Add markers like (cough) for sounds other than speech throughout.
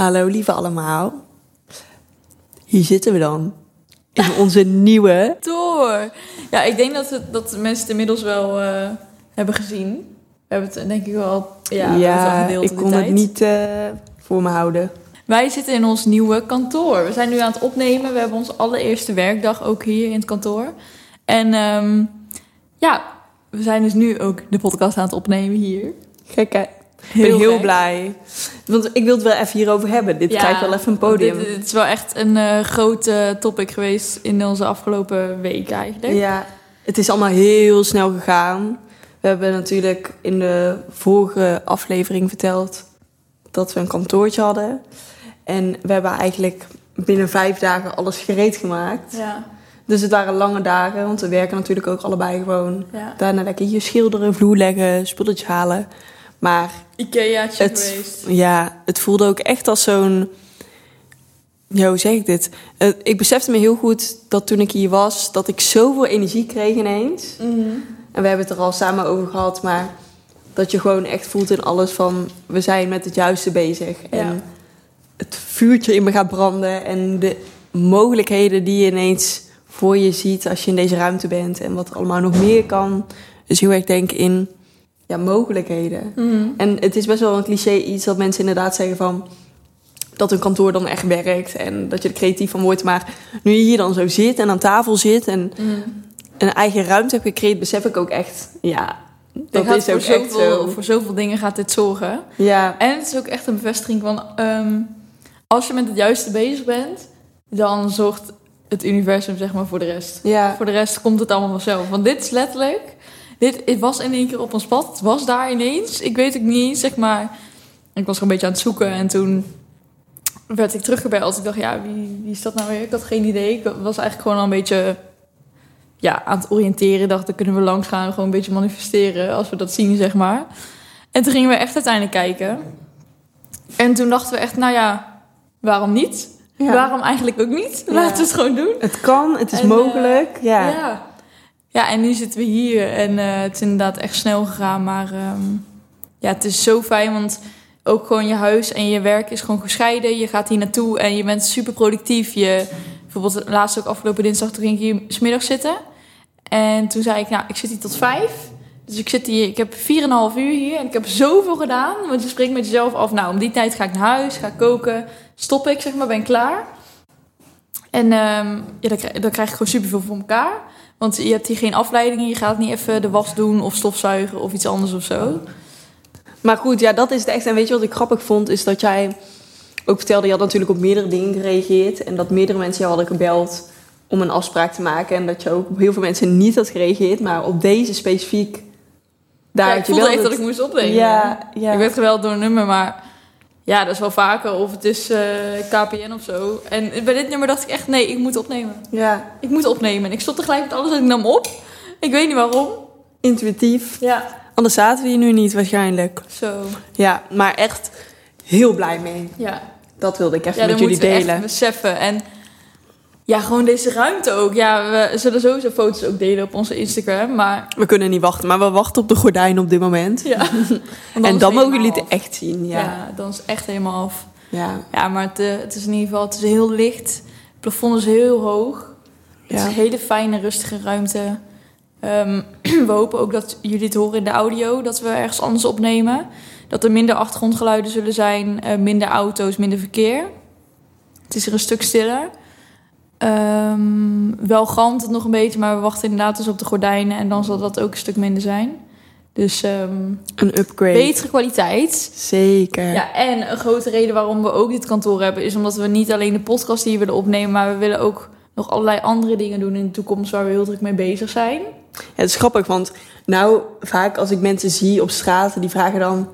Hallo lieve allemaal. Hier zitten we dan. In onze (laughs) nieuwe... Door. Ja, ik denk dat, het, dat mensen het inmiddels wel eh, hebben gezien. We hebben het denk ik wel, ja, we gedeeld ik kon het niet eh, voor me houden. Wij zitten in ons nieuwe kantoor. We zijn nu aan het opnemen. We hebben onze allereerste werkdag ook hier in het kantoor. En ehm, ja, we zijn dus nu ook de podcast aan het opnemen hier. Gek Ik ben heel blij. Want ik wil het wel even hierover hebben. Dit Ja, krijgt wel even een podium. Dit, dit is wel echt een eh groot eh, topic geweest in onze afgelopen week eigenlijk. Ja, het is allemaal heel snel gegaan. We hebben natuurlijk in de vorige aflevering verteld dat we een kantoortje hadden. En we hebben eigenlijk binnen vijf dagen alles gereed gemaakt. Ja, Dus het waren lange dagen, want we werken natuurlijk ook allebei gewoon. ja. Daarna lekker hier schilderen, vloer leggen, spulletjes halen. Maar Ikeaatje het, geweest. ja, het voelde ook echt als zo'n... Ja, hoe zeg ik dit? Ik besefte me heel goed dat toen ik hier was... dat ik zoveel energie kreeg ineens. Mhm. En we hebben het er al samen over gehad, maar... dat je gewoon echt voelt in alles van... we zijn met het juiste bezig. Ja. En het vuurtje in me gaat branden... en de mogelijkheden die je ineens voor je ziet... als je in deze ruimte bent... en wat er allemaal nog meer kan. Dus heel erg denk in ja, mogelijkheden. Mhm. En het is best wel een cliché iets dat mensen inderdaad zeggen van... dat een kantoor dan echt werkt en dat je er creatief van wordt. Maar nu je hier dan zo zit en aan tafel zit en Mhm. een eigen ruimte hebt gecreëerd... besef ik ook echt, ja, dat is voor ook echt zo. voor zoveel dingen gaat dit zorgen. Ja, En het is ook echt een bevestiging van... ehm, als je met het juiste bezig bent... dan zorgt het universum zeg maar voor de rest. ja, Voor de rest komt het allemaal vanzelf. Want dit is letterlijk... Dit het was in één keer op ons pad. Het was daar ineens. Ik weet ook niet eens, zeg maar... Ik was gewoon een beetje aan het zoeken. En toen werd ik teruggebeld. Ik dacht, ja, wie, wie is dat nou weer? Ik had geen idee. Ik was eigenlijk gewoon al een beetje... Ja, aan het oriënteren. Dacht, dan kunnen we langs gaan. Gewoon een beetje manifesteren. Als we dat zien, zeg maar. En toen gingen we echt uiteindelijk kijken. En toen dachten we echt, nou ja, waarom niet? ja. Waarom eigenlijk ook niet? Ja. Laten we het gewoon doen. Het kan, het is En, mogelijk. ja. Ja. Ja. en nu zitten we hier en eh, het is inderdaad echt snel gegaan. Maar ehm, ja, het is zo fijn, want ook gewoon je huis en je werk is gewoon gescheiden. Je gaat hier naartoe en je bent super productief. Je, bijvoorbeeld laatst ook afgelopen dinsdag, toen ging ik hier 's middags zitten. En toen zei ik, nou, ik zit hier tot vijf. Dus ik zit hier, ik heb 4,5 uur hier en ik heb zoveel gedaan. Want je spreekt met jezelf af, nou, om die tijd ga ik naar huis, ga koken, stop ik, zeg maar, ben klaar. En ehm, ja, dan, krijg, dan krijg ik gewoon superveel voor elkaar. Want je hebt hier geen afleidingen. Je gaat niet even de was doen of stofzuigen of iets anders of zo. Maar goed, ja, dat is het echt. En weet je wat ik grappig vond? Is dat jij ook vertelde, je had natuurlijk op meerdere dingen gereageerd. En dat meerdere mensen jou hadden gebeld om een afspraak te maken. En dat je ook op heel veel mensen niet had gereageerd. Maar op deze specifiek, daar ja, ik je voelde wel echt dat ik moest opnemen. Ja, ja. Ik werd geweld door een nummer, maar ja, dat is wel vaker. Of het is eh, KPN of zo. En bij dit nummer dacht ik echt, nee, ik moet opnemen. ja, Ik moet opnemen. En ik stond tegelijk met alles en ik nam op. Ik weet niet waarom. intuïtief. Ja, Anders zaten we hier nu niet waarschijnlijk. zo. Ja, maar echt heel blij mee. Ja, Dat wilde ik even ja met jullie delen. echt beseffen. En ja, gewoon deze ruimte ook. Ja, we zullen sowieso foto's ook delen op onze Instagram. Maar We kunnen niet wachten, maar we wachten op de gordijn op dit moment. ja. (laughs) En dan mogen jullie het echt zien. Ja. Ja, dan is het echt helemaal af. ja. Ja, maar het, eh, het is in ieder geval het is heel licht. Het plafond is heel hoog. Het is een hele fijne, rustige ruimte. Ehm, (clears throat) we hopen ook dat jullie het horen in de audio, dat we ergens anders opnemen. Dat er minder achtergrondgeluiden zullen zijn, eh, minder auto's, minder verkeer. Het is er een stuk stiller. Ehm, wel galmt het nog een beetje, maar we wachten inderdaad dus op de gordijnen en dan zal dat ook een stuk minder zijn. Dus ehm, Een upgrade. betere kwaliteit. Zeker. Ja, en een grote reden waarom we ook dit kantoor hebben, is omdat we niet alleen de podcast hier willen opnemen, maar we willen ook nog allerlei andere dingen doen in de toekomst waar we heel druk mee bezig zijn. Ja, het is grappig, want nou, vaak als ik mensen zie op straat, die vragen dan...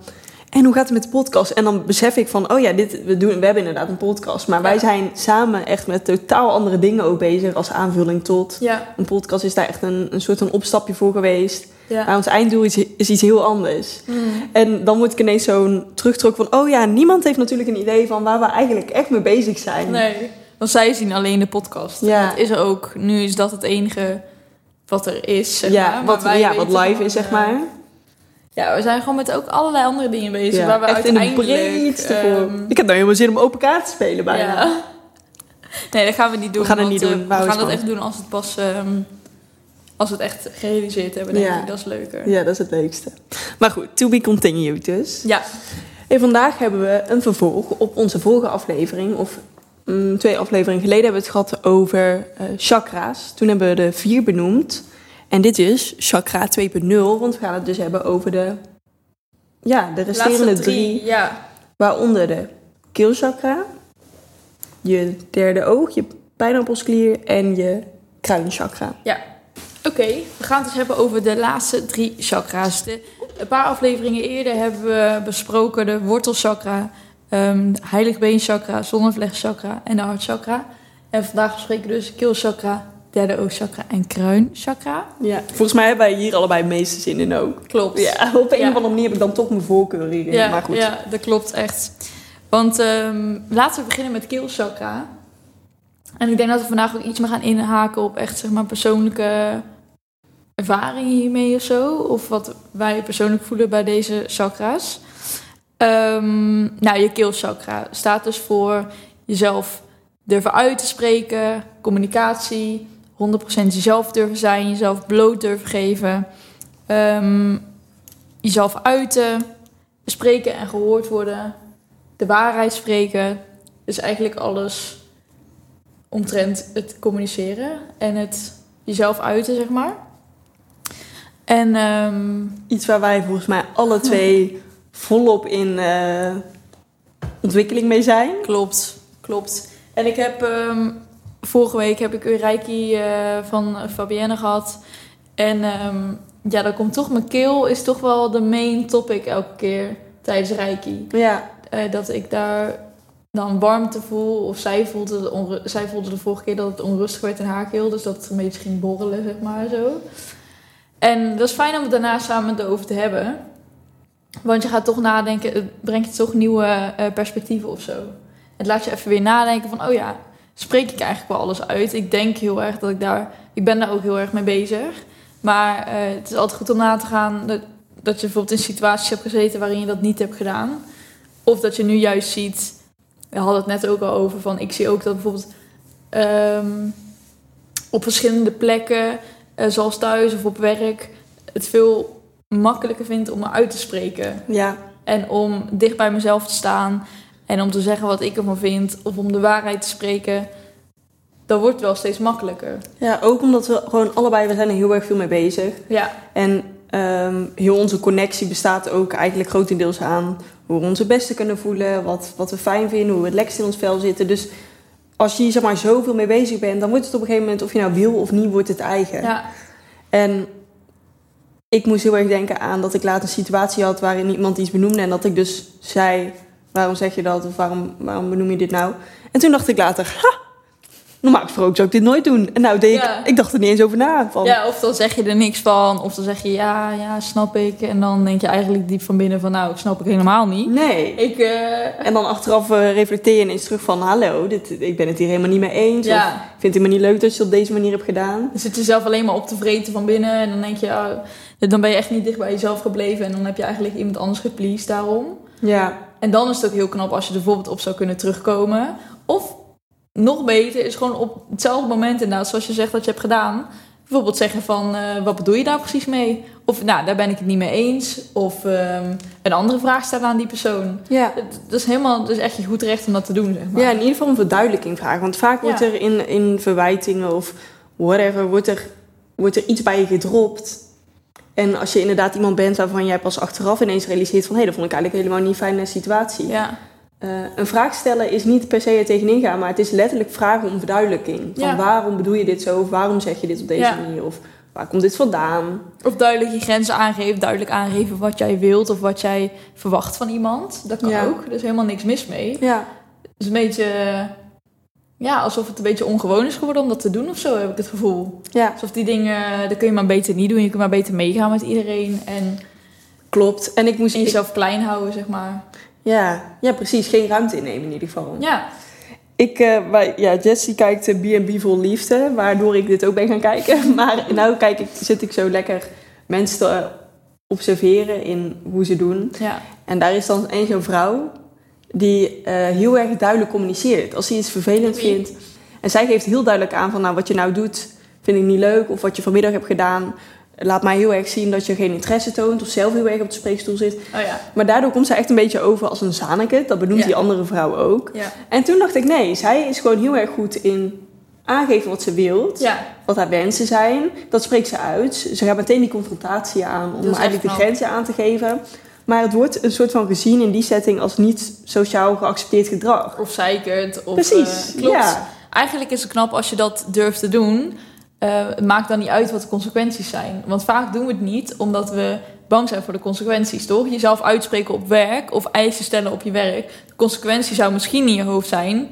En hoe gaat het met de podcast? En dan besef ik van, oh ja, dit, we, doen, we hebben inderdaad een podcast. Maar wij zijn samen echt met totaal andere dingen ook bezig als aanvulling tot. Ja, Een podcast is daar echt een, een soort van opstapje voor geweest. ja. Maar ons einddoel is, is iets heel anders. Mm. En dan word ik ineens zo'n terugtrok van... oh ja, niemand heeft natuurlijk een idee van waar we eigenlijk echt mee bezig zijn. Nee, want zij zien alleen de podcast. Ja. Het is er ook. Nu is dat het enige wat er is. Zeg ja, maar. Maar wat, ja, wat live is, zeg maar. Ja, we zijn gewoon met ook allerlei andere dingen bezig. Ja, waar we echt in de uiteindelijk... breedste ehm, vorm. Ik heb nou helemaal zin om open kaart te spelen bijna. ja. Nee, dat gaan we niet doen. gaan het niet doen. We Wou gaan dat echt doen als het pas... ehm, als we het echt gerealiseerd hebben, denk Ja. ik. Dat is leuker. Ja, dat is het leukste. Maar goed, to be continued dus. Ja. En vandaag hebben we een vervolg op onze vorige aflevering. Of mm, twee afleveringen geleden hebben we het gehad over eh, chakra's. Toen hebben we de vier benoemd. En dit is chakra 2.0, want we gaan het dus hebben over de, ja, de resterende drie. Ja. Waaronder de keelchakra, je derde oog, je pijnappelsklier en je kruinchakra. Oké, we gaan het dus hebben over de laatste drie chakra's. De, een paar afleveringen eerder hebben we besproken de wortelchakra, ehm heiligbeenchakra, zonnevlegchakra en de hartchakra. En vandaag bespreken we dus keelchakra, derde oogchakra en kruinchakra. Ja. Volgens mij hebben wij hier allebei het meeste zin in ook. Klopt. Ja, (laughs) op een Ja. of andere manier heb ik dan toch mijn voorkeur hierin. Ja, maar goed. ja, dat klopt echt. Want ehm, laten we beginnen met keelchakra. En ik denk dat we vandaag ook iets meer gaan inhaken op echt zeg maar persoonlijke ervaringen hiermee of zo. Of wat wij persoonlijk voelen bij deze chakra's. Ehm, nou, je keelchakra staat dus voor jezelf durven uit te spreken, communicatie, 100% jezelf durven zijn, jezelf bloot durven geven, ehm, jezelf uiten, spreken en gehoord worden, de waarheid spreken. Dus eigenlijk alles omtrent het communiceren en het jezelf uiten, zeg maar. En ehm, Iets waar wij volgens mij alle twee (laughs) volop in eh, ontwikkeling mee zijn. Klopt, klopt. En ik heb ehm, vorige week heb ik weer Reiki eh, van Fabienne gehad. En ehm, ja, dan komt toch mijn keel is toch wel de main topic elke keer tijdens Reiki. Ja, Eh, dat ik daar dan warmte voel. Of zij voelde, onru- zij voelde de vorige keer dat het onrustig werd in haar keel. Dus dat het een beetje ging borrelen, zeg maar zo. En dat is fijn om het daarna samen met over te hebben. Want je gaat toch nadenken, het brengt je toch nieuwe eh, perspectieven of zo. Het laat je even weer nadenken van, oh ja, spreek ik eigenlijk wel alles uit? Ik denk heel erg dat ik daar, ik ben daar ook heel erg mee bezig. Maar eh, het is altijd goed om na te gaan dat, dat je bijvoorbeeld in situaties hebt gezeten waarin je dat niet hebt gedaan. Of dat je nu juist ziet, we hadden het net ook al over, van ik zie ook dat bijvoorbeeld ehm, op verschillende plekken, eh, zoals thuis of op werk, het veel makkelijker vind om me uit te spreken. ja, En om dicht bij mezelf te staan en om te zeggen wat ik ervan vind of om de waarheid te spreken. Dat wordt wel steeds makkelijker. ja, ook omdat we gewoon allebei, we zijn er heel erg veel mee bezig. Ja, En ehm, heel onze connectie bestaat ook eigenlijk grotendeels aan hoe we ons het beste kunnen voelen, wat, wat we fijn vinden, hoe we het lekkerst in ons vel zitten. Dus als je hier zeg maar zoveel mee bezig bent, dan wordt het op een gegeven moment, of je nou wil of niet, wordt het eigen. ja, En ik moest heel erg denken aan dat ik laat een situatie had waarin iemand iets benoemde en dat ik dus zei, waarom zeg je dat of waarom, waarom benoem je dit nou? En toen dacht ik later, ha, normaal gesproken zou ik dit nooit doen. En nou deed Ja. ik, ik dacht er niet eens over na. Van, ja, of dan zeg je er niks van, of dan zeg je ja, ja, snap ik. En dan denk je eigenlijk diep van binnen van nou, ik snap ik helemaal niet. Nee. Ik, eh, En dan achteraf eh, reflecteer je ineens terug van... hallo, dit, ik ben het hier helemaal niet mee eens. Of ja, ik vind het helemaal niet leuk dat je het op deze manier hebt gedaan. je zit jezelf alleen maar op te vreten van binnen. En dan denk je, oh, dan ben je echt niet dicht bij jezelf gebleven. En dan heb je eigenlijk iemand anders gepleased daarom. Ja, En dan is het ook heel knap als je er bijvoorbeeld op zou kunnen terugkomen. Of nog beter is gewoon op hetzelfde moment inderdaad, zoals je zegt dat je hebt gedaan. Bijvoorbeeld zeggen van, eh, wat bedoel je daar precies mee? Of, nou, daar ben ik het niet mee eens. Of ehm, een andere vraag stellen aan die persoon. ja. Dat is helemaal, dat is echt je goed recht om dat te doen, zeg maar. ja, in ieder geval een verduidelijking vragen. Want vaak wordt er in, in verwijtingen of whatever... Wordt er, wordt er iets bij je gedropt. En als je inderdaad iemand bent waarvan jij pas achteraf ineens realiseert... van hé, dat vond ik eigenlijk helemaal niet fijne situatie. Ja, Eh, een vraag stellen is niet per se er tegenin gaan... maar het is letterlijk vragen om verduidelijking. Van Ja. waarom bedoel je dit zo? Of waarom zeg je dit op deze Ja. manier? Of waar komt dit vandaan? Of duidelijk je grenzen aangeven, duidelijk aangeven wat jij wilt of wat jij verwacht van iemand. Dat kan Ja. ook, er is helemaal niks mis mee. Ja, Het is een beetje, ja, alsof het een beetje ongewoon is geworden om dat te doen of zo, heb ik het gevoel. ja. Alsof die dingen, dat kun je maar beter niet doen. Je kunt maar beter meegaan met iedereen en, Klopt. En ik moest... en ik- jezelf klein houden, zeg maar. ja, ja, precies. Geen ruimte innemen in ieder geval. Ja, Ik, eh, wij, ja, Jessie kijkt eh, B&B vol liefde, waardoor ik dit ook ben gaan kijken. (laughs) Maar nou kijk ik, zit ik zo lekker mensen te observeren in hoe ze doen. Ja. En daar is dan één zo'n vrouw die eh, heel erg duidelijk communiceert. Als hij iets vervelend vindt. En zij geeft heel duidelijk aan van nou, wat je nou doet vind ik niet leuk. Of wat je vanmiddag hebt gedaan. Laat mij heel erg zien dat je geen interesse toont. Of zelf heel erg op de spreekstoel zit. Oh ja. Maar daardoor komt zij echt een beetje over als een zaneke. Dat benoemt Ja. die andere vrouw ook. Ja. En toen dacht ik nee, zij is gewoon heel erg goed in aangeven wat ze wilt. Ja. Wat haar wensen zijn. Dat spreekt ze uit. Ze gaat meteen die confrontatie aan. Om eigenlijk de grenzen aan te geven. Maar het wordt een soort van gezien in die setting als niet sociaal geaccepteerd gedrag. Of zeikert. Of, Precies, eh, klopt. ja. Eigenlijk is het knap als je dat durft te doen. Het maakt dan niet uit wat de consequenties zijn. Want vaak doen we het niet omdat we bang zijn voor de consequenties, toch? Jezelf uitspreken op werk of eisen stellen op je werk. De consequentie zou misschien in je hoofd zijn...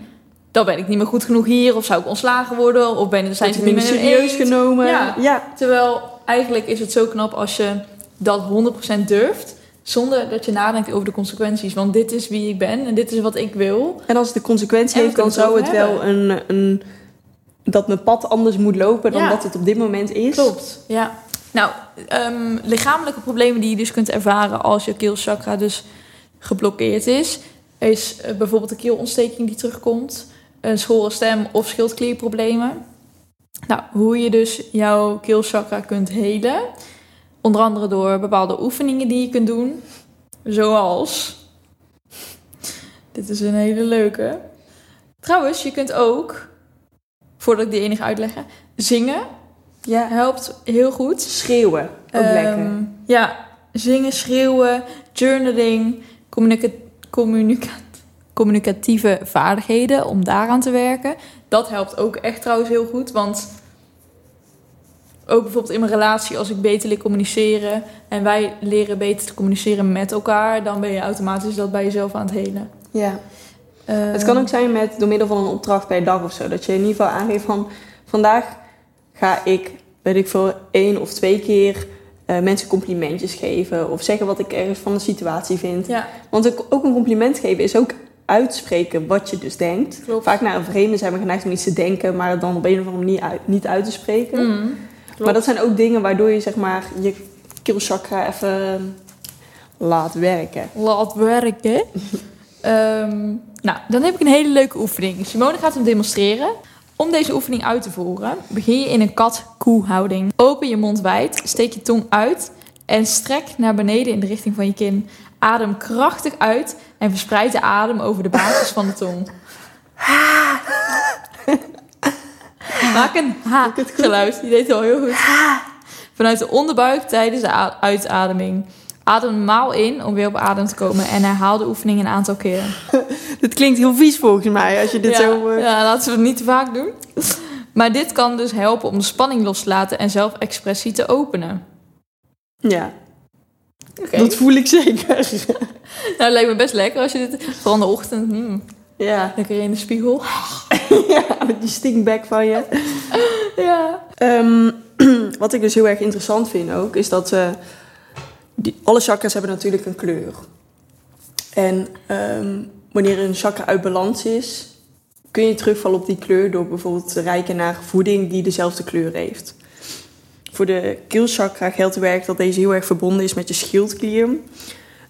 dan ben ik niet meer goed genoeg hier... of zou ik ontslagen worden... of ben, zijn ze niet meer serieus genomen. Ja. ja. Terwijl eigenlijk is het zo knap als je dat 100% durft... zonder dat je nadenkt over de consequenties. Want dit is wie ik ben en dit is wat ik wil. En als het de consequentie heeft, dan zou het wel een, een... Dat mijn pad anders moet lopen dan Ja. dat het op dit moment is. Klopt, ja. Nou, ehm, lichamelijke problemen die je dus kunt ervaren als je keelchakra dus geblokkeerd is, is eh, bijvoorbeeld een keelontsteking die terugkomt, een schorre stem of schildklierproblemen. Nou, hoe je dus jouw keelchakra kunt helen, onder andere door bepaalde oefeningen die je kunt doen, zoals. Dit is een hele leuke. Trouwens, je kunt ook, voordat ik die enige uitleggen, zingen Ja. helpt heel goed. Schreeuwen, ook Ehm, lekker. Ja, zingen, schreeuwen, journaling, communica communica- communicatieve vaardigheden om daaraan te werken. Dat helpt ook echt trouwens heel goed, want ook bijvoorbeeld in mijn relatie, als ik beter leer communiceren en wij leren beter te communiceren met elkaar, dan ben je automatisch dat bij jezelf aan het helen. Ja. Ehm, Het kan ook zijn met door middel van een opdracht per dag of zo. Dat je in ieder geval aangeeft van vandaag ga ik, weet ik veel, één of twee keer eh, mensen complimentjes geven. Of zeggen wat ik ergens van de situatie vind. Ja, Want ook ook een compliment geven is ook uitspreken wat je dus denkt. klopt. Vaak naar een vreemde zijn we geneigd om iets te denken, maar het dan op een of andere manier uit, niet uit te spreken. Mm, klopt. Maar dat zijn ook dingen waardoor je zeg maar je keelchakra even laat werken. Laat werken. (laughs) Ehm, nou, dan heb ik een hele leuke oefening. Simone gaat hem demonstreren. Om deze oefening uit te voeren, begin je in een kat-koe houding. Open je mond wijd, steek je tong uit en strek naar beneden in de richting van je kin. Adem krachtig uit en verspreid de adem over de basis van de tong. (laughs) Maak een ha-geluid. Die deed het al heel goed. Vanuit de onderbuik tijdens de uitademing. Adem normaal in om weer op adem te komen en herhaal de oefening een aantal keren. (laughs) Dit klinkt heel vies volgens mij als je dit ja, zo... eh, ja, laten we het niet te vaak doen. Maar dit kan dus helpen om de spanning los te laten en zelfexpressie te openen. ja. Dat voel ik zeker. (laughs) Nou, het lijkt me best lekker als je dit... Vooral in de ochtend. mm, ja. lekker in de spiegel. (laughs) ja, met die stinkback van je. (laughs) Ja. Ehm, (clears throat) wat ik dus heel erg interessant vind ook, is dat eh, die, alle chakras hebben natuurlijk een kleur. En ehm, wanneer een chakra uit balans is, kun je terugvallen op die kleur door bijvoorbeeld te reiken naar voeding die dezelfde kleur heeft. Voor de keelchakra geldt werk dat deze heel erg verbonden is met je schildklier.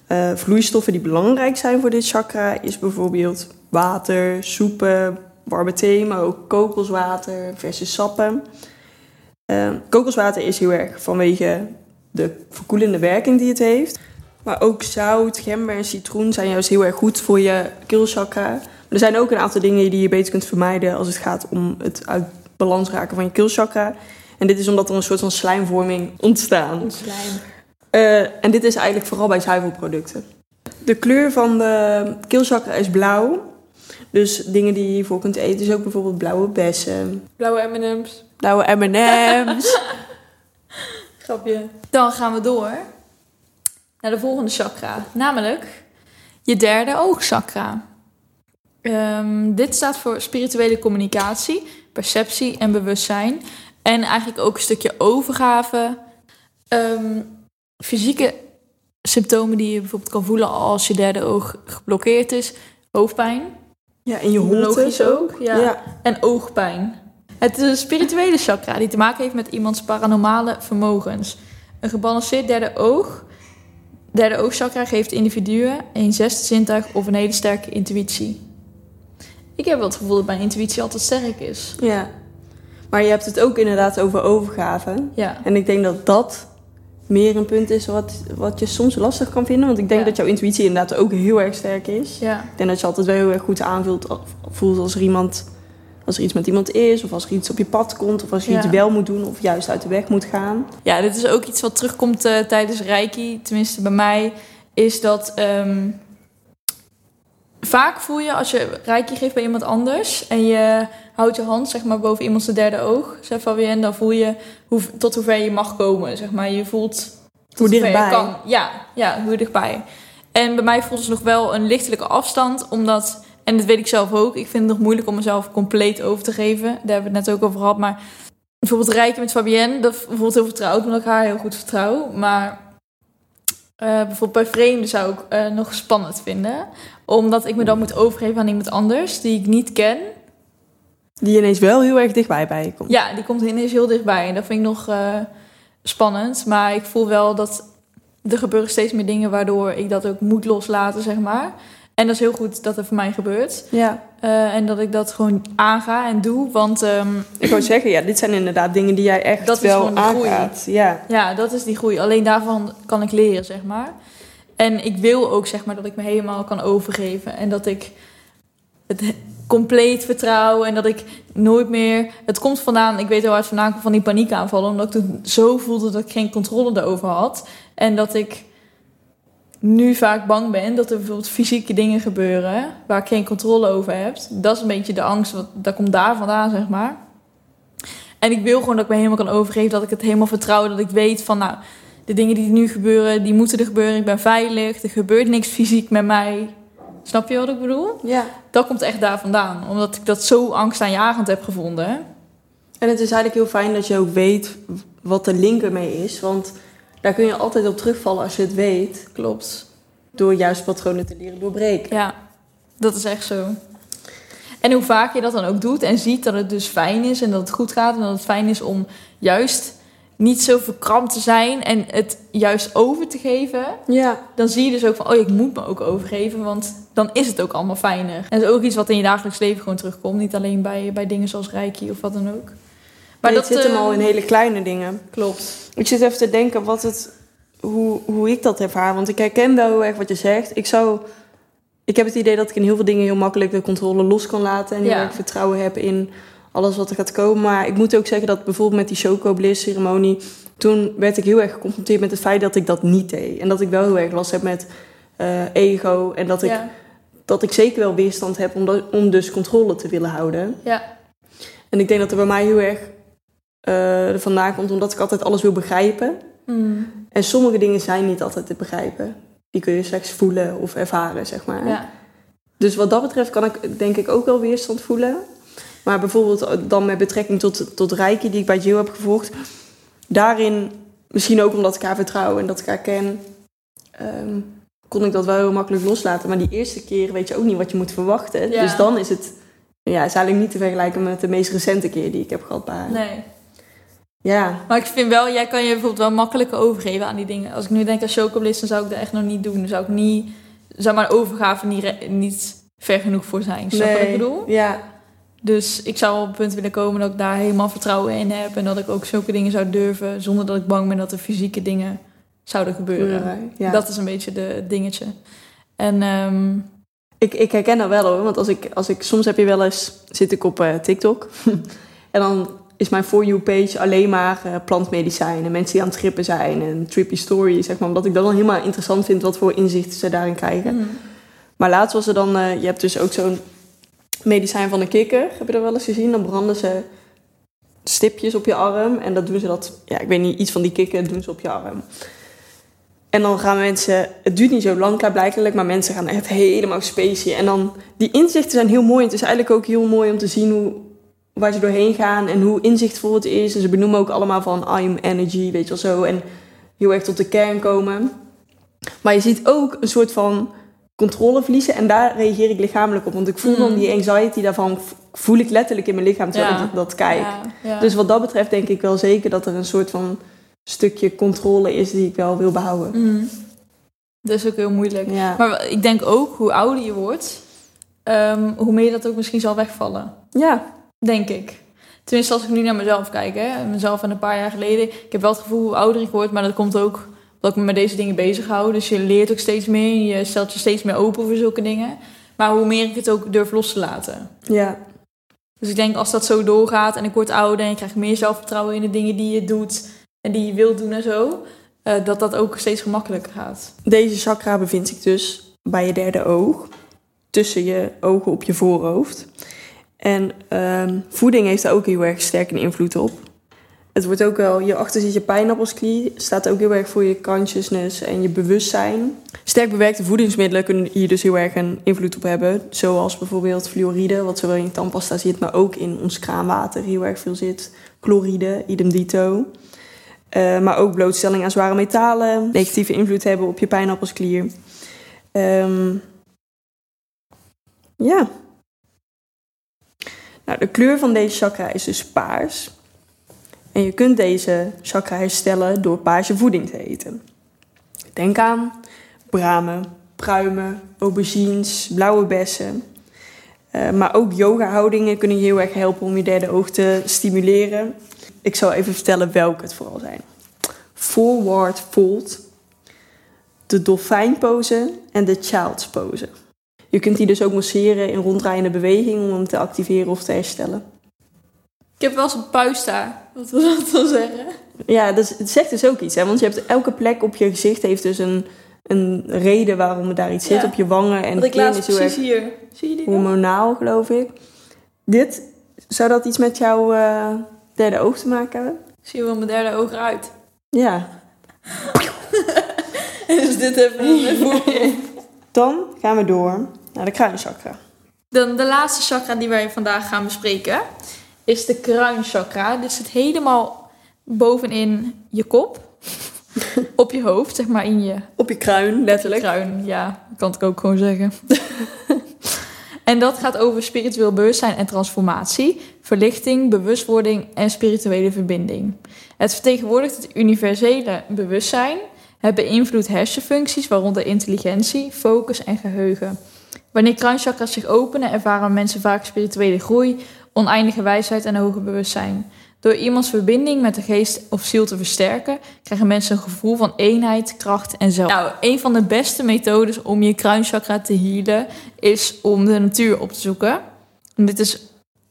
Eh, vloeistoffen die belangrijk zijn voor dit chakra is bijvoorbeeld water, soepen, warme thee, maar ook kokoswater, verse sappen. Eh, kokoswater is heel erg vanwege de verkoelende werking die het heeft. Maar ook zout, gember en citroen zijn juist heel erg goed voor je keelchakra. Maar er zijn ook een aantal dingen die je beter kunt vermijden als het gaat om het uit balans raken van je keelchakra. En dit is omdat er een soort van slijmvorming ontstaat. Slijm. Eh, en dit is eigenlijk vooral bij zuivelproducten. De kleur van de keelchakra is blauw. Dus dingen die je hiervoor kunt eten is ook bijvoorbeeld blauwe bessen, Blauwe M&M's. blauwe M&M's. (laughs) Grapje. Dan gaan we door naar de volgende chakra. Namelijk je derde oogchakra. Ehm, dit staat voor spirituele communicatie, perceptie en bewustzijn. En eigenlijk ook een stukje overgave. Ehm, fysieke symptomen die je bijvoorbeeld kan voelen als je derde oog geblokkeerd is. Hoofdpijn. Ja, en je holte Logisch ook, ja. ja. En oogpijn. Het is een spirituele chakra die te maken heeft met iemands paranormale vermogens. Een gebalanceerd derde oog Derde oogchakra geeft individuen een zesde zintuig of een hele sterke intuïtie. Ik heb wel het gevoel dat mijn intuïtie altijd sterk is. Ja. Maar je hebt het ook inderdaad over overgave. Ja. En ik denk dat dat meer een punt is wat, wat je soms lastig kan vinden. Want ik denk Ja. dat jouw intuïtie inderdaad ook heel erg sterk is. Ja. Ik denk dat je altijd wel heel erg goed aanvoelt voelt als er iemand... Als er iets met iemand is, of als er iets op je pad komt, of als je Ja. iets wel moet doen, of juist uit de weg moet gaan. Ja, dit is ook iets wat terugkomt eh, tijdens Reiki. Tenminste, bij mij is dat. ehm, vaak voel je als je Reiki geeft bij iemand anders. en je houdt je hand zeg maar, boven iemands derde oog. Zeg Fabienne, dan voel je hoe, tot hoe ver je mag komen. Zeg maar. Je voelt. Hoe ver je dichtbij. kan. Ja, ja, hoe dichtbij. En bij mij voelt het nog wel een lichtelijke afstand, omdat. En dat weet ik zelf ook. Ik vind het nog moeilijk om mezelf compleet over te geven. Daar hebben we het net ook over gehad. Maar bijvoorbeeld rijken met Fabienne, dat voelt heel vertrouwd, omdat ik haar heel goed vertrouw. Maar eh, bijvoorbeeld bij vreemden zou ik eh, nog spannend vinden. Omdat ik me dan moet overgeven aan iemand anders die ik niet ken. Die ineens wel heel erg dichtbij bij je komt. Ja, die komt ineens heel dichtbij. En dat vind ik nog eh, spannend. Maar ik voel wel dat er gebeuren steeds meer dingen waardoor ik dat ook moet loslaten, zeg maar. En dat is heel goed dat er voor mij gebeurt. ja. Eh, en dat ik dat gewoon aanga en doe. Want ehm, Ik wou zeggen, ja, dit zijn inderdaad dingen die jij echt Dat is wel gewoon de groei. aangaat. Ja. Ja, dat is die groei. Alleen daarvan kan ik leren, zeg maar. En ik wil ook, zeg maar, dat ik me helemaal kan overgeven. En dat ik het he- compleet vertrouw. En dat ik nooit meer... Het komt vandaan, ik weet heel hard vandaan van die paniekaanvallen. Omdat ik toen zo voelde dat ik geen controle erover had. En dat ik nu vaak bang ben dat er bijvoorbeeld fysieke dingen gebeuren... waar ik geen controle over heb. Dat is een beetje de angst, wat, dat komt daar vandaan, zeg maar. En ik wil gewoon dat ik me helemaal kan overgeven. Dat ik het helemaal vertrouw. Dat ik weet van, nou, de dingen die nu gebeuren, die moeten er gebeuren. Ik ben veilig. Er gebeurt niks fysiek met mij. Snap je wat ik bedoel? ja. Dat komt echt daar vandaan. Omdat ik dat zo angstaanjagend heb gevonden. En het is eigenlijk heel fijn dat je ook weet wat de link ermee is. Want daar kun je altijd op terugvallen als je het weet. Klopt. Door juist patronen te leren doorbreken. Ja, dat is echt zo. En hoe vaak je dat dan ook doet en ziet dat het dus fijn is en dat het goed gaat en dat het fijn is om juist niet zo verkrampt te zijn en het juist over te geven, Ja. dan zie je dus ook van, oh, ik moet me ook overgeven, want dan is het ook allemaal fijner. En dat is ook iets wat in je dagelijks leven gewoon terugkomt, niet alleen bij, bij dingen zoals reiki of wat dan ook. Maar dat dat zit hem al in hele kleine dingen. Klopt. Ik zit even te denken wat het, hoe, hoe ik dat ervaar. Want ik herken wel heel erg wat je zegt. Ik zou... Ik heb het idee dat ik in heel veel dingen heel makkelijk de controle los kan laten. En heel Ja. erg vertrouwen heb in alles wat er gaat komen. Maar ik moet ook zeggen dat bijvoorbeeld met die Choco Bliss ceremonie... Toen werd ik heel erg geconfronteerd met het feit dat ik dat niet deed. En dat ik wel heel erg last heb met eh, ego. En dat ik, Ja. dat ik zeker wel weerstand heb om, dat- om dus controle te willen houden. Ja. En ik denk dat er bij mij heel erg eh vandaan komt omdat ik altijd alles wil begrijpen. Mm. En sommige dingen zijn niet altijd te begrijpen. Die kun je slechts voelen of ervaren, zeg maar. ja. Dus wat dat betreft kan ik denk ik ook wel weerstand voelen. Maar bijvoorbeeld dan met betrekking tot, tot Reiki, die ik bij Jill heb gevolgd. Daarin, misschien ook omdat ik haar vertrouw en dat ik haar ken, ehm, kon ik dat wel heel makkelijk loslaten. Maar die eerste keer weet je ook niet wat je moet verwachten. Ja. Dus dan is het, ja, is eigenlijk niet te vergelijken met de meest recente keer die ik heb gehad bij haar. Nee. Ja, Maar ik vind wel, jij kan je bijvoorbeeld wel makkelijker overgeven aan die dingen. Als ik nu denk aan chocobliss, dan zou ik dat echt nog niet doen. Dan zou ik niet, zou mijn overgave niet, niet ver genoeg voor zijn. Snap je wat ik bedoel? Ja, Dus ik zou op het punt willen komen dat ik daar helemaal vertrouwen in heb. En dat ik ook zulke dingen zou durven, zonder dat ik bang ben dat er fysieke dingen zouden gebeuren. ja. Dat is een beetje de dingetje. En ehm, Ik, ik herken dat wel hoor, want als ik, als ik, soms heb je wel eens, zit ik op eh, TikTok (laughs) en dan is mijn For You page alleen maar eh, plantmedicijnen, mensen die aan het trippen zijn en trippy story, zeg maar, omdat ik dat dan helemaal interessant vind wat voor inzichten ze daarin krijgen. mm, Maar laatst was er dan, eh, je hebt dus ook zo'n medicijn van een kikker, heb je dat wel eens gezien? Dan branden ze stipjes op je arm en dat doen ze dat, ja, ik weet niet, iets van die kikker doen ze op je arm. En dan gaan mensen, het duurt niet zo lang klaarblijkelijk, maar mensen gaan echt helemaal specie. En dan, die inzichten zijn heel mooi. Het is eigenlijk ook heel mooi om te zien hoe, waar ze doorheen gaan en hoe inzichtvol het is. En ze benoemen ook allemaal van I am energy, weet je wel zo. En heel erg tot de kern komen. Maar je ziet ook een soort van controle verliezen. En daar reageer ik lichamelijk op. Want ik voel dan Mm. die anxiety daarvan, voel ik letterlijk in mijn lichaam terwijl Ja. ik dat, kijk. ja, ja. Dus wat dat betreft denk ik wel zeker dat er een soort van stukje controle is die ik wel wil behouden. Mm. Dat is ook heel moeilijk. Maar ik denk ook, hoe ouder je wordt, ehm, hoe meer dat ook misschien zal wegvallen. ja, Denk ik. Tenminste, als ik nu naar mezelf kijk, hè. Mezelf en een paar jaar geleden. Ik heb wel het gevoel hoe ouder ik word, maar dat komt ook dat ik me met deze dingen bezig hou. Dus je leert ook steeds meer. Je stelt je steeds meer open voor zulke dingen. Maar hoe meer ik het ook durf los te laten. ja. Dus ik denk als dat zo doorgaat en ik word ouder en ik krijg meer zelfvertrouwen in de dingen die je doet en die je wilt doen en zo, eh, dat dat ook steeds gemakkelijker gaat. Deze chakra bevindt zich dus bij je derde oog. Tussen je ogen op je voorhoofd. En ehm, voeding heeft daar ook heel erg sterk een invloed op. Het wordt ook wel, je achter zit je pijnappelsklie, staat ook heel erg voor je consciousness en je bewustzijn. Sterk bewerkte voedingsmiddelen kunnen hier dus heel erg een invloed op hebben. Zoals bijvoorbeeld fluoride, wat zowel in tandpasta zit, maar ook in ons kraanwater heel erg veel zit. Chloride, idem dito. Eh, maar ook blootstelling aan zware metalen, negatieve invloed hebben op je pijnappelsklier. Ehm, ja. Nou, de kleur van deze chakra is dus paars. En je kunt deze chakra herstellen door paarse voeding te eten. Denk aan bramen, pruimen, aubergines, blauwe bessen. Eh, maar ook yoga-houdingen kunnen je heel erg helpen om je derde oog te stimuleren. Ik zal even vertellen welke het vooral zijn. Forward fold, de dolfijnpose en de child's pose. Je kunt die dus ook masseren in ronddraaiende beweging om hem te activeren of te herstellen. Ik heb wel eens een puis daar. Wat wil dat dan zeggen? Ja, dus, het zegt dus ook iets. Hè? Want je hebt elke plek op je gezicht heeft dus een, een reden waarom er daar iets zit. Ja. Op je wangen en de ik kin laat is precies erg hier. Zie je die hormonaal, geloof ik. Dit, zou dat iets met jouw eh, derde oog te maken hebben? Zie je wel mijn derde oog eruit. Ja. (laughs) dus dit even (laughs) voorbeeld. Dan gaan we door naar de kruinchakra. Dan de laatste chakra die wij vandaag gaan bespreken is de kruinchakra. Dit zit helemaal bovenin je kop. (laughs) Op je hoofd, zeg maar in je Op je kruin, letterlijk. kruin. Ja, dat kan ik ook gewoon zeggen. (laughs) en dat gaat over spiritueel bewustzijn en transformatie, verlichting, bewustwording en spirituele verbinding. Het vertegenwoordigt het universele bewustzijn. Het beïnvloedt hersenfuncties, waaronder intelligentie, focus en geheugen. Wanneer kruinchakras zich openen, ervaren mensen vaak spirituele groei, oneindige wijsheid en hoger bewustzijn. Door iemands verbinding met de geest of ziel te versterken, krijgen mensen een gevoel van eenheid, kracht en zelf. Nou, een van de beste methodes om je kruinchakra te healen is om de natuur op te zoeken. En dit is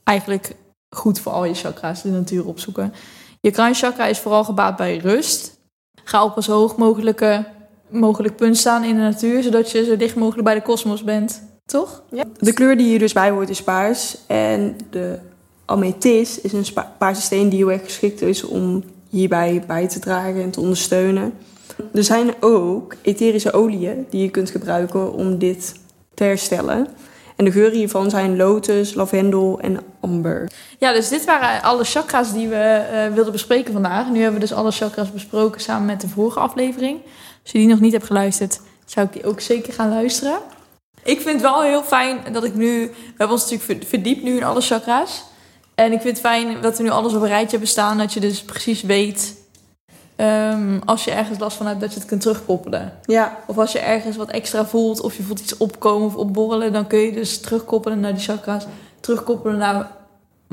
eigenlijk goed voor al je chakra's, de natuur opzoeken. Je kruinchakra is vooral gebaat bij rust. Ga op zo hoog mogelijke, mogelijk punt staan in de natuur, zodat je zo dicht mogelijk bij de kosmos bent. Toch? De kleur die hier dus bij hoort is paars. En de amethyst is een paarse steen die heel erg geschikt is om hierbij bij te dragen en te ondersteunen. Er zijn ook etherische oliën die je kunt gebruiken om dit te herstellen. En de geuren hiervan zijn lotus, lavendel en amber. Ja, dus dit waren alle chakra's die we eh, wilden bespreken vandaag. Nu hebben we dus alle chakra's besproken samen met de vorige aflevering. Als je die nog niet hebt geluisterd, zou ik die ook zeker gaan luisteren. Ik vind het wel heel fijn dat ik nu... We hebben ons natuurlijk ver- verdiept nu in alle chakra's. En ik vind het fijn dat we nu alles op een rijtje hebben staan. Dat je dus precies weet, ehm, als je ergens last van hebt, dat je het kunt terugkoppelen. Ja, Of als je ergens wat extra voelt, of je voelt iets opkomen of opborrelen, dan kun je dus terugkoppelen naar die chakras. Terugkoppelen naar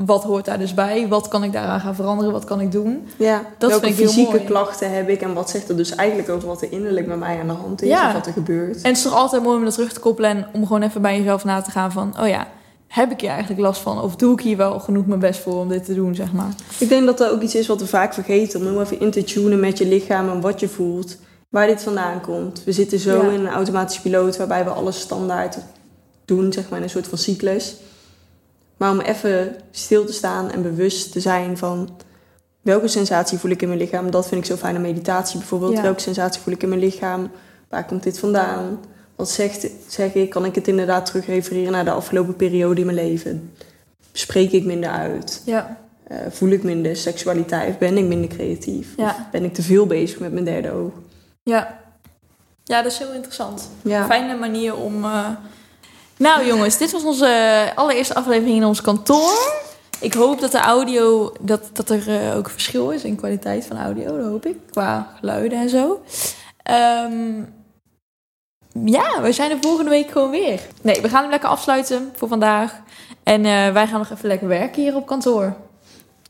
wat hoort daar dus bij, wat kan ik daaraan gaan veranderen, wat kan ik doen. ja. Dat welke vind ik heel fysieke mooi. klachten heb ik en wat zegt er dus eigenlijk over wat er innerlijk bij mij aan de hand is Ja. of wat er gebeurt. En het is toch altijd mooi om dat terug te koppelen en om gewoon even bij jezelf na te gaan van, oh ja, heb ik hier eigenlijk last van? Of doe ik hier wel genoeg mijn best voor om dit te doen, zeg maar. Ik denk dat dat ook iets is wat we vaak vergeten. Om heel even in te tunen met je lichaam en wat je voelt. Waar dit vandaan komt. We zitten zo Ja. in een automatische piloot waarbij we alles standaard doen, zeg maar, in een soort van cyclus. Maar om even stil te staan en bewust te zijn van welke sensatie voel ik in mijn lichaam. Dat vind ik zo fijn aan meditatie bijvoorbeeld. Ja. Welke sensatie voel ik in mijn lichaam? Waar komt dit vandaan? Wat zegt, zeg ik? Kan ik het inderdaad terug refereren naar de afgelopen periode in mijn leven? Spreek ik minder uit? Ja, Eh, voel ik minder seksualiteit ben ik minder creatief? Ja. Of ben ik te veel bezig met mijn derde oog? ja. Ja, dat is heel interessant. Fijne manier om. eh, Nou, jongens, dit was onze allereerste aflevering in ons kantoor. Ik hoop dat de audio, dat, dat er eh, ook verschil is in kwaliteit van audio, dat hoop ik. Qua geluiden en zo. Ehm, ja, we zijn er volgende week gewoon weer. Nee, we gaan hem lekker afsluiten voor vandaag. En eh, wij gaan nog even lekker werken hier op kantoor.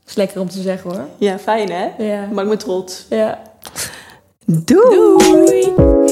is lekker om te zeggen hoor. Ja, fijn hè? Ja. Maak me trots. ja. Doei! Doei.